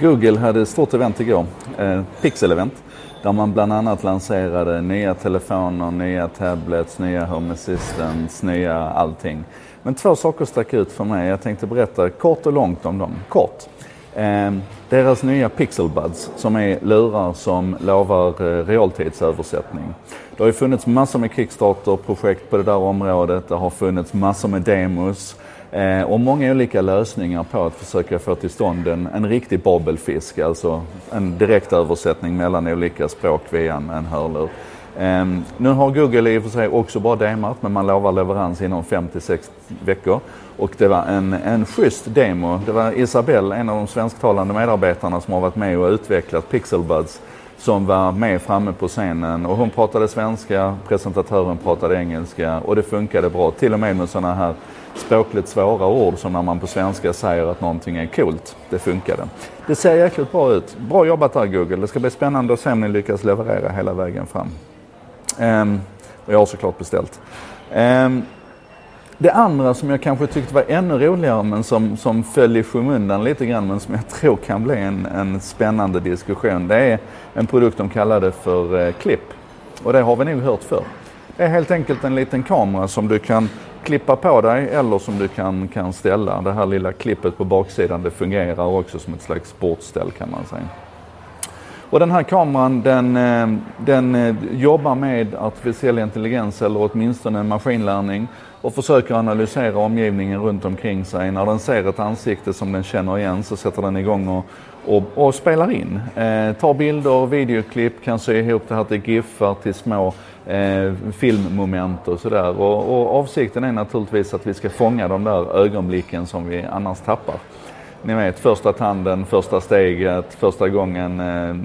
Google hade ett stort event igår, eh, Pixel-event, där man bland annat lanserade nya telefoner, nya tablets, nya Home Assistants, nya allting. Men två saker stack ut för mig. Jag tänkte berätta kort och långt om dem. Kort. Eh, deras nya Pixel Buds som är lurar som lovar eh, realtidsöversättning. Det har ju funnits massor med Kickstarter-projekt på det där området. Det har funnits massor med demos. Eh, och många olika lösningar på att försöka få till stånd en, en riktig babelfisk. alltså en direktöversättning mellan olika språk via en, en hörlur. Eh, nu har Google i och för sig också bara demat, men man lovar leverans inom 5-6 veckor. Och det var en, en schysst demo. Det var Isabelle, en av de svensktalande medarbetarna som har varit med och utvecklat Pixelbuds som var med framme på scenen och hon pratade svenska, presentatören pratade engelska och det funkade bra. Till och med med sådana här språkligt svåra ord som när man på svenska säger att någonting är coolt. Det funkade. Det ser jäkligt bra ut. Bra jobbat där Google. Det ska bli spännande att se om ni lyckas leverera hela vägen fram. Um, och jag har såklart beställt. Um, det andra som jag kanske tyckte var ännu roligare men som, som föll i skymundan lite grann men som jag tror kan bli en, en spännande diskussion. Det är en produkt de kallade för eh, Klipp. Och det har vi nog hört förr. Det är helt enkelt en liten kamera som du kan klippa på dig eller som du kan, kan ställa. Det här lilla klippet på baksidan det fungerar också som ett slags sportställ kan man säga. Och den här kameran den, eh, den eh, jobbar med artificiell intelligens eller åtminstone maskinlärning och försöker analysera omgivningen runt omkring sig. När den ser ett ansikte som den känner igen så sätter den igång och, och, och spelar in. Eh, tar bilder, videoklipp, kan sy ihop det här till giffar, till små eh, filmmoment och sådär. Och, och avsikten är naturligtvis att vi ska fånga de där ögonblicken som vi annars tappar. Ni vet första tanden, första steget, första gången eh,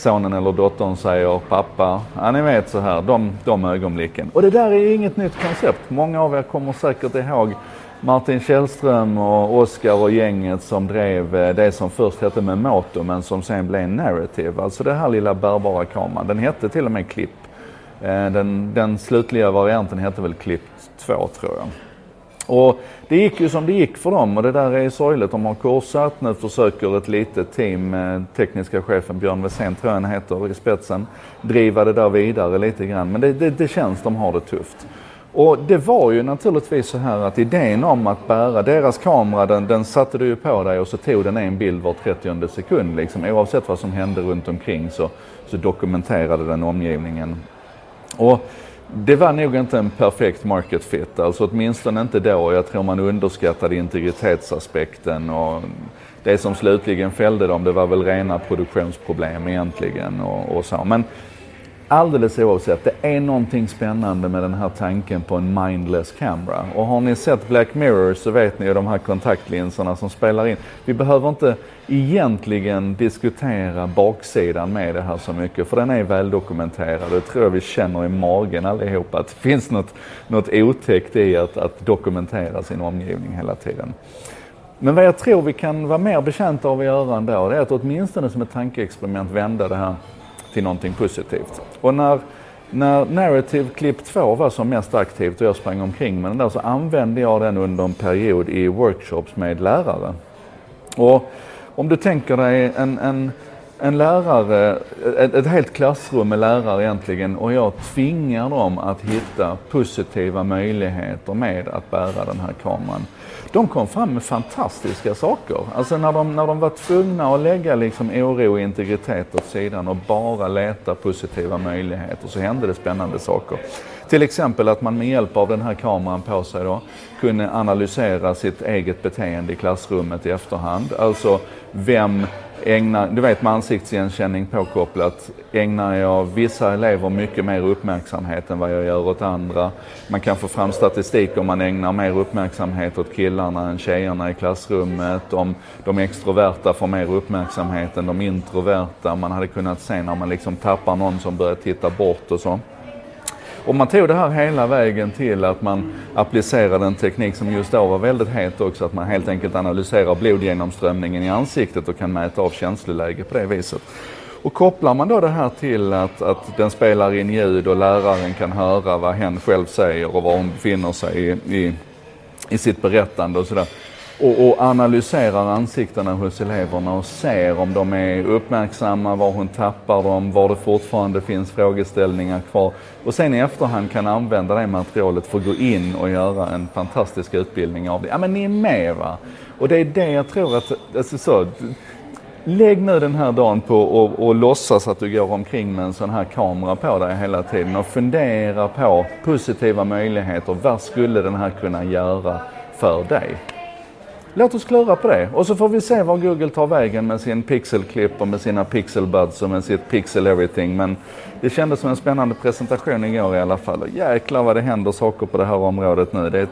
sonen eller dottern säger pappa. Ja, ni vet så här, de, de ögonblicken. Och det där är inget nytt koncept. Många av er kommer säkert ihåg Martin Källström och Oskar och gänget som drev eh, det som först hette Memoto men som sen blev Narrative. Alltså den här lilla bärbara kameran. Den hette till och med Clip. Eh, den, den slutliga varianten hette väl Clip 2 tror jag. Och det gick ju som det gick för dem och det där är sorgligt. De har korsat. Nu försöker ett litet team, eh, tekniska chefen Björn Wesén tror jag han heter, i spetsen, driva det där vidare lite grann. Men det, det, det känns, de har det tufft. Och det var ju naturligtvis så här att idén om att bära deras kamera, den, den satte du ju på dig och så tog den en bild var 30 sekund. Liksom. Oavsett vad som hände runt omkring så, så dokumenterade den omgivningen. Och det var nog inte en perfekt market fit, alltså åtminstone inte då. Jag tror man underskattade integritetsaspekten och det som slutligen fällde dem det var väl rena produktionsproblem egentligen och, och så. Men alldeles oavsett, det är någonting spännande med den här tanken på en mindless camera. Och har ni sett Black Mirror så vet ni ju de här kontaktlinserna som spelar in. Vi behöver inte egentligen diskutera baksidan med det här så mycket för den är väl dokumenterad. Det tror jag vi känner i magen allihopa att det finns något, något otäckt i att, att dokumentera sin omgivning hela tiden. Men vad jag tror vi kan vara mer betjänta av att göra ändå, det är att åtminstone som ett tankeexperiment vända det här till någonting positivt. Och när, när Narrative Clip 2 var som mest aktivt och jag sprang omkring med den där så använde jag den under en period i workshops med lärare. Och om du tänker dig en, en, en lärare, ett, ett helt klassrum med lärare egentligen och jag tvingar dem att hitta positiva möjligheter med att bära den här kameran de kom fram med fantastiska saker. Alltså när de, när de var tvungna att lägga liksom oro och integritet åt sidan och bara leta positiva möjligheter så hände det spännande saker. Till exempel att man med hjälp av den här kameran på sig då kunde analysera sitt eget beteende i klassrummet i efterhand. Alltså vem ägnar, du vet med ansiktsigenkänning påkopplat, ägnar jag vissa elever mycket mer uppmärksamhet än vad jag gör åt andra. Man kan få fram statistik om man ägnar mer uppmärksamhet åt killarna än tjejerna i klassrummet. Om de extroverta får mer uppmärksamhet än de introverta. Man hade kunnat se när man liksom tappar någon som börjar titta bort och så. Och man tog det här hela vägen till att man applicerade en teknik som just då var väldigt het också, att man helt enkelt analyserar blodgenomströmningen i ansiktet och kan mäta av känsloläge på det viset. Och kopplar man då det här till att, att den spelar in ljud och läraren kan höra vad hen själv säger och var hon befinner sig i, i, i sitt berättande och sådär och, och analyserar ansiktena hos eleverna och ser om de är uppmärksamma, var hon tappar dem, var det fortfarande finns frågeställningar kvar. Och sen i efterhand kan använda det materialet för att gå in och göra en fantastisk utbildning av det. Ja men ni är med va? Och det är det jag tror att, alltså så, Lägg nu den här dagen på och, och låtsas att du går omkring med en sån här kamera på dig hela tiden och fundera på positiva möjligheter. Vad skulle den här kunna göra för dig? Låt oss klura på det och så får vi se var Google tar vägen med sin pixelklipp och med sina pixelbuds och med sitt pixel everything. Men det kändes som en spännande presentation igår i alla fall och jäklar vad det händer saker på det här området nu. Det är